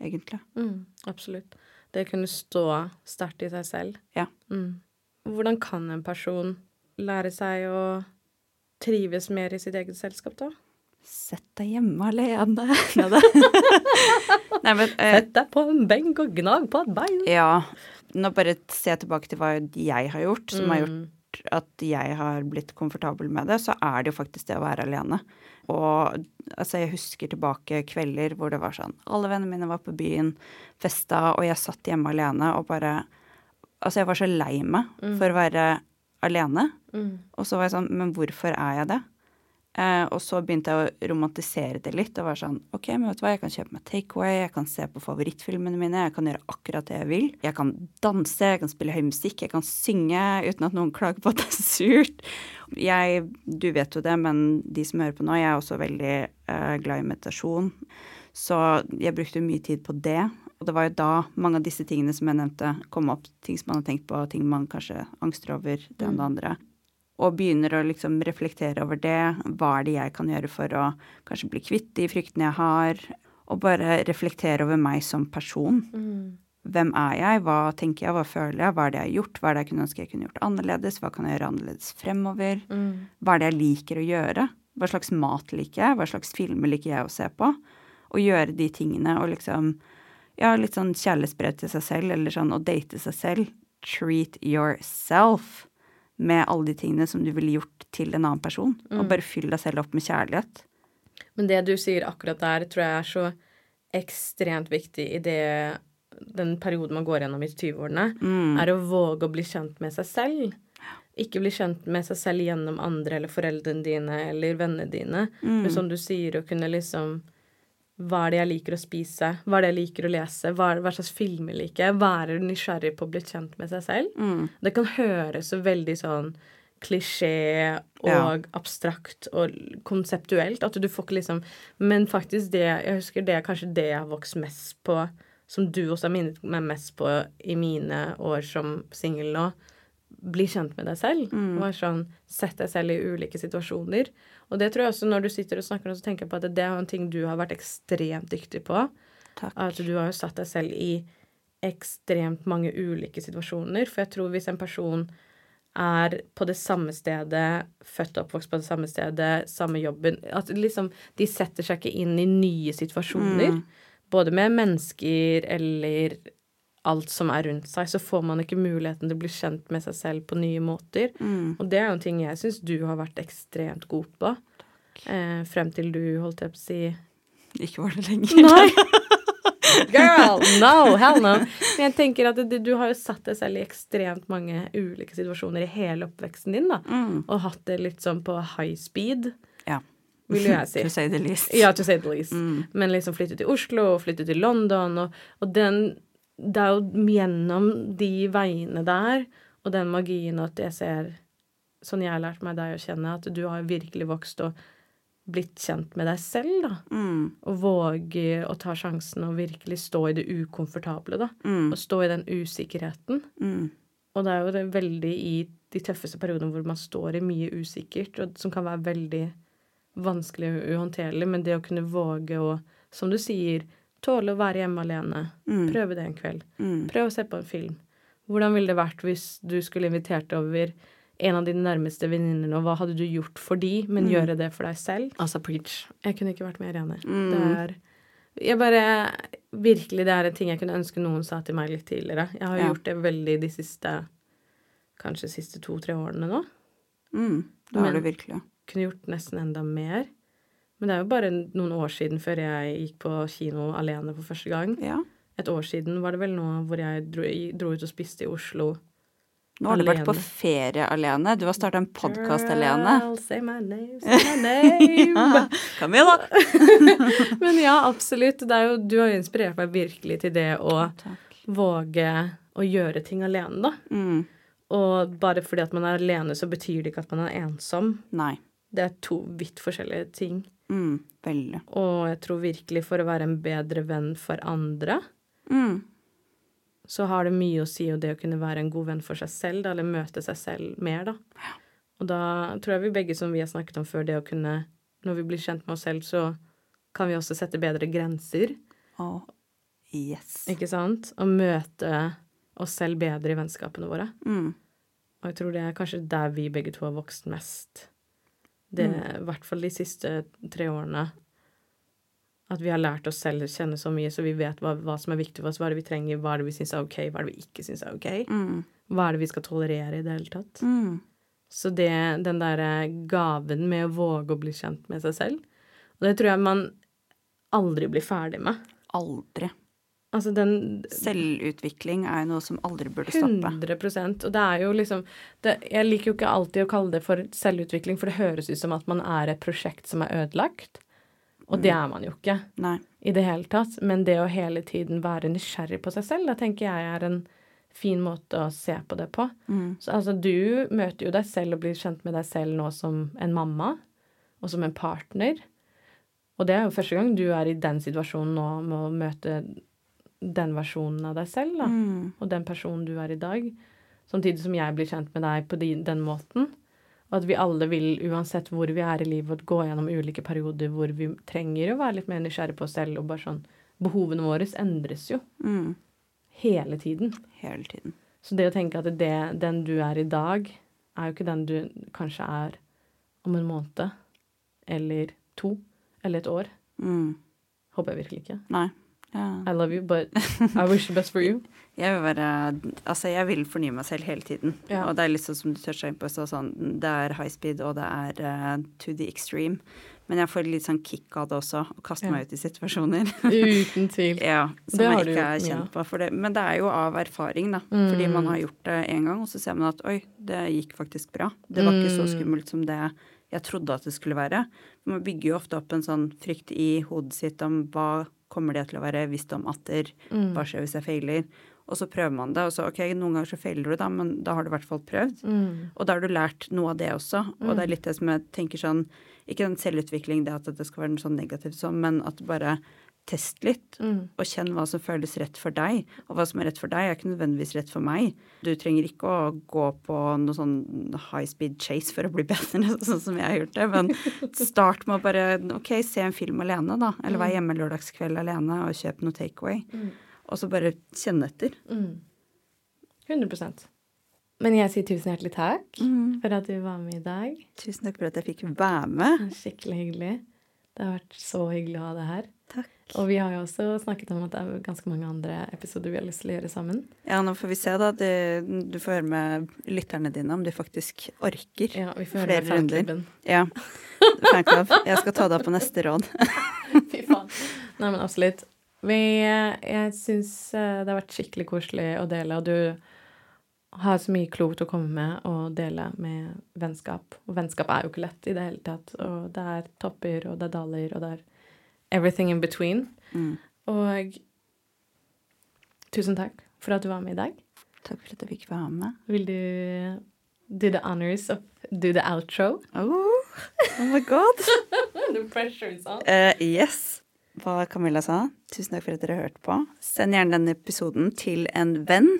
egentlig. Mm. Absolutt. Det å kunne stå sterkt i seg selv. Ja. Mm. Hvordan kan en person lære seg å trives mer i sitt eget selskap, da? Sett deg hjemme alene. Nei, men eh, Sett deg på en benk og gnag på et bein. Ja. Nå bare se tilbake til hva jeg har gjort, som har Mm. gjort at jeg har blitt komfortabel med det, så er det jo faktisk det å være alene. Og altså, jeg husker tilbake kvelder hvor det var sånn Alle vennene mine var på byen, festa, og jeg satt hjemme alene og bare Altså, jeg var så lei meg for å være alene. Mm. Og så var jeg sånn Men hvorfor er jeg det? Eh, og så begynte jeg å romantisere det litt og var sånn OK, men vet du hva, jeg kan kjøpe meg takeaway, jeg kan se på favorittfilmene mine, jeg kan gjøre akkurat det jeg vil. Jeg kan danse, jeg kan spille høy musikk, jeg kan synge uten at noen klager på at det er surt. Jeg, du vet jo det, men de som hører på nå, jeg er også veldig eh, glad i meditasjon. Så jeg brukte mye tid på det. Og det var jo da mange av disse tingene som jeg nevnte, kom opp. Ting som man har tenkt på, ting man kanskje angster over, det ene og det andre og begynner å liksom reflektere over det. Hva er det jeg kan gjøre for å kanskje bli kvitt de fryktene jeg har? Og bare reflektere over meg som person. Mm. Hvem er jeg? Hva tenker jeg? Hva føler jeg? Hva er det jeg har gjort? Hva er det jeg kunne ønske jeg kunne gjort annerledes? Hva kan jeg gjøre annerledes fremover? Mm. Hva er det jeg liker å gjøre? Hva slags mat liker jeg? Hva slags filmer liker jeg å se på? Og gjøre de tingene og liksom Ja, litt sånn kjærlighetsbrev til seg selv, eller sånn å date seg selv. Treat yourself med alle de tingene som du ville gjort til en annen person. Og bare fyll deg selv opp med kjærlighet. Men det du sier akkurat der, tror jeg er så ekstremt viktig i det den perioden man går gjennom i 20-årene, er å våge å bli kjent med seg selv. Ikke bli kjent med seg selv gjennom andre eller foreldrene dine eller vennene dine. Men som du sier, å kunne liksom Hva er det jeg liker å spise? Hva er det jeg liker å lese? Hva, hva slags filmer liker jeg? Være nysgjerrig på å bli kjent med seg selv. Det kan høres så veldig sånn klisjé og Ja. abstrakt og konseptuelt. At du får ikke liksom Men faktisk det Jeg husker det er kanskje det jeg har vokst mest på, som du også har minnet meg mest på i mine år som singel nå. Bli kjent med deg selv. Og være sånn Sett deg selv i ulike situasjoner. Og det tror jeg også når du sitter og snakker, så tenker jeg på at det er en ting du har vært ekstremt dyktig på. Takk. At du har jo satt deg selv i ekstremt mange ulike situasjoner. For jeg tror hvis en person er på det samme stedet, født og oppvokst på det samme stedet, samme jobben At liksom de setter seg ikke inn i nye situasjoner. Både med mennesker eller alt som er rundt seg, så får man ikke muligheten til å bli kjent med seg selv på nye måter. Og det er jo en ting jeg syns du har vært ekstremt god på. Eh, frem til du, holdt jeg på å si Ikke var det lenger. Nei! Girl, no, hell no. Men jeg tenker at det, du har jo satt deg selv i ekstremt mange ulike situasjoner i hele oppveksten din, da. Og hatt det litt sånn på high speed, Ja. vil jo jeg si. To say the least. Ja, to say the least. Men liksom flytte til Oslo og flytte til London, og, og den Det er jo gjennom de veiene der og den magien at jeg ser sånn jeg har lært meg deg å kjenne, at du har virkelig vokst og blitt kjent med deg selv, da. Mm. Og våge å ta sjansen og virkelig stå i det ukomfortable, da. Mm. Og stå i den usikkerheten. Mm. Og det er jo det veldig i de tøffeste periodene hvor man står i mye usikkert, og som kan være veldig vanskelig og uhåndterlig, men det å kunne våge å, som du sier, tåle å være hjemme alene, Mm. prøve det en kveld, Mm. Prøv å se på en film. Hvordan ville det vært hvis du skulle invitert over en av dine nærmeste venninner, og hva hadde du gjort for de, men Mm. gjøre det for deg selv? Altså preach. Jeg kunne ikke vært mer enig. Mm. Det er jeg bare Virkelig, det er en ting jeg kunne ønske noen sa til meg litt tidligere. Jeg har Ja. gjort det veldig de siste Kanskje siste to-tre årene nå. Mm. Det har du virkelig. Kunne gjort nesten enda mer. Men det er jo bare noen år siden før jeg gikk på kino alene for første gang. Ja. Et år siden var det vel nå hvor jeg dro, dro ut og spiste i Oslo. Nå har du vært på ferie alene. Du har starta en podkast alene. Girl, say my name, say my name. Camilla! Men ja, absolutt. Det jo, du har jo inspirert meg virkelig til det å Takk. våge å gjøre ting alene, da. Mm. Og bare fordi at man er alene, så betyr det ikke at man er ensom. Nei. Det er to vidt forskjellige ting. Mm. Veldig. Og jeg tror virkelig for å være en bedre venn for andre, Mm. så har det mye å si, og det å kunne være en god venn for seg selv, da, eller møte seg selv mer, da. Og da tror jeg vi begge, som vi har snakket om før, det å kunne Når vi blir kjent med oss selv, så kan vi også sette bedre grenser, Å, yes. ikke sant? Og møte oss selv bedre i vennskapene våre. Mm. Og jeg tror det er kanskje der vi begge to har vokst mest. Det I hvert fall de siste tre årene. At vi har lært oss selv å kjenne så mye, så vi vet hva, hva som er viktig for oss, hva er det vi trenger, hva er det vi syns er ok, hva er det vi ikke syns er ok. Mm. Hva er det vi skal tolerere i det hele tatt. Mm. Så det, den derre gaven med å våge å bli kjent med seg selv, og det tror jeg man aldri blir ferdig med. Aldri. Altså den Selvutvikling er jo noe som aldri burde stoppe. 100 Og det er jo liksom det, Jeg liker jo ikke alltid å kalle det for selvutvikling, for det høres ut som at man er et prosjekt som er ødelagt. Og det er man jo ikke Nei. i det hele tatt. Men det å hele tiden være nysgjerrig på seg selv, da tenker jeg er en fin måte å se på det på. Mm. Så altså, du møter jo deg selv og blir kjent med deg selv nå som en mamma, og som en partner. Og det er jo første gang du er i den situasjonen nå med å møte den versjonen av deg selv, da. Mm. Og den personen du er i dag. Samtidig som jeg blir kjent med deg på de, den måten. Og at vi alle vil, uansett hvor vi er i livet, gå gjennom ulike perioder hvor vi trenger å være litt mer nysgjerrig på oss selv, og bare sånn Behovene våre endres jo Mm. hele tiden. Hele tiden. Så det å tenke at det, den du er i dag, er jo ikke den du kanskje er om en måned, eller to, eller et år. Mm. Håper jeg virkelig ikke. Nei. I love you, but I wish the best for you. Jeg vil være Altså, jeg vil fornye meg selv hele tiden. Ja. Og det er litt sånn som du toucha inn på, så sånn Det er high speed, og det er uh, to the extreme. Men jeg får litt sånn kick av det også, å kaste Ja. meg ut i situasjoner. Uten tvil. ja, som jeg ikke er kjent ja. på. For det, men det er jo av erfaring, da. Mm. Fordi man har gjort det én gang, og så ser man at oi, det gikk faktisk bra. Det var ikke så Mm. skummelt som det jeg trodde at det skulle være. Man bygger jo ofte opp en sånn frykt i hodet sitt om hva kommer det til å være visst om atter, Mm. hva skjer hvis jeg feiler? Og så prøver man det, og så ok, noen ganger så feiler du, da, men da har du i hvert fall prøvd. Mm. Og da har du lært noe av det også. Og det er litt det som jeg tenker sånn Ikke den selvutvikling, det at det skal være noe sånn negativt sånn, men at bare test litt. Mm. Og kjenn hva som føles rett for deg. Og hva som er rett for deg, er ikke nødvendigvis rett for meg. Du trenger ikke å gå på noe sånn high speed chase for å bli bedre, sånn som jeg har gjort det. Men start med å bare ok, se en film alene, da. Eller vær hjemme lørdagskveld alene og kjøp noe takeaway. Mm. Og så bare kjenne etter. Mm. 100 Men jeg sier tusen hjertelig takk for at du var med i dag. Tusen takk for at jeg fikk være med. Skikkelig hyggelig. Det har vært så hyggelig å ha deg her. Takk. Og vi har jo også snakket om at det er ganske mange andre episoder vi har lyst til å gjøre sammen. Ja, nå får vi se, da. Du får høre med lytterne dine om de faktisk orker. Ja, vi får høre Flere runder. Ja. Fanklubb. Jeg skal ta deg på neste råd. Fy faen. Nei, men absolutt. Vi, jeg syns eh, det har vært skikkelig koselig å dele, og du har så mye klokt å komme med og dele med vennskap. Og vennskap er jo ikke lett i det hele tatt. Og det er topper, og det er daler, og det er everything in between. Mm. Og tusen takk for at du var med i dag. Takk for at jeg fikk være med. Vil du do the honors of do the outro. Oh, oh my god. the pressure is on. Uh, yes. Hva Camilla sa. Tusen takk for at dere hørte på. Send gjerne denne episoden til en venn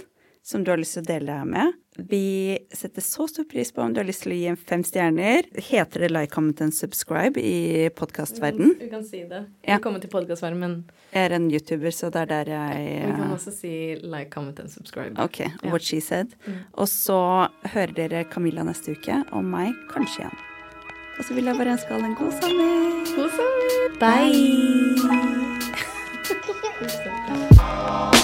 som du har lyst til å dele det her med. Vi setter så stor pris på om du har lyst til å gi en fem stjerner. Heter det like, comment and subscribe i podkastverden? Vi kan si det. Ja. Vi kommer til podkastverden, men Jeg er en YouTuber, så det er der jeg vi kan eh, også si like, comment and subscribe. Ok, Ja. what she said. Og så hører dere Camilla neste uke, og meg kanskje igjen. Og så vil jeg bare ønske alle en god sommer. God sommer! Bye! Bye!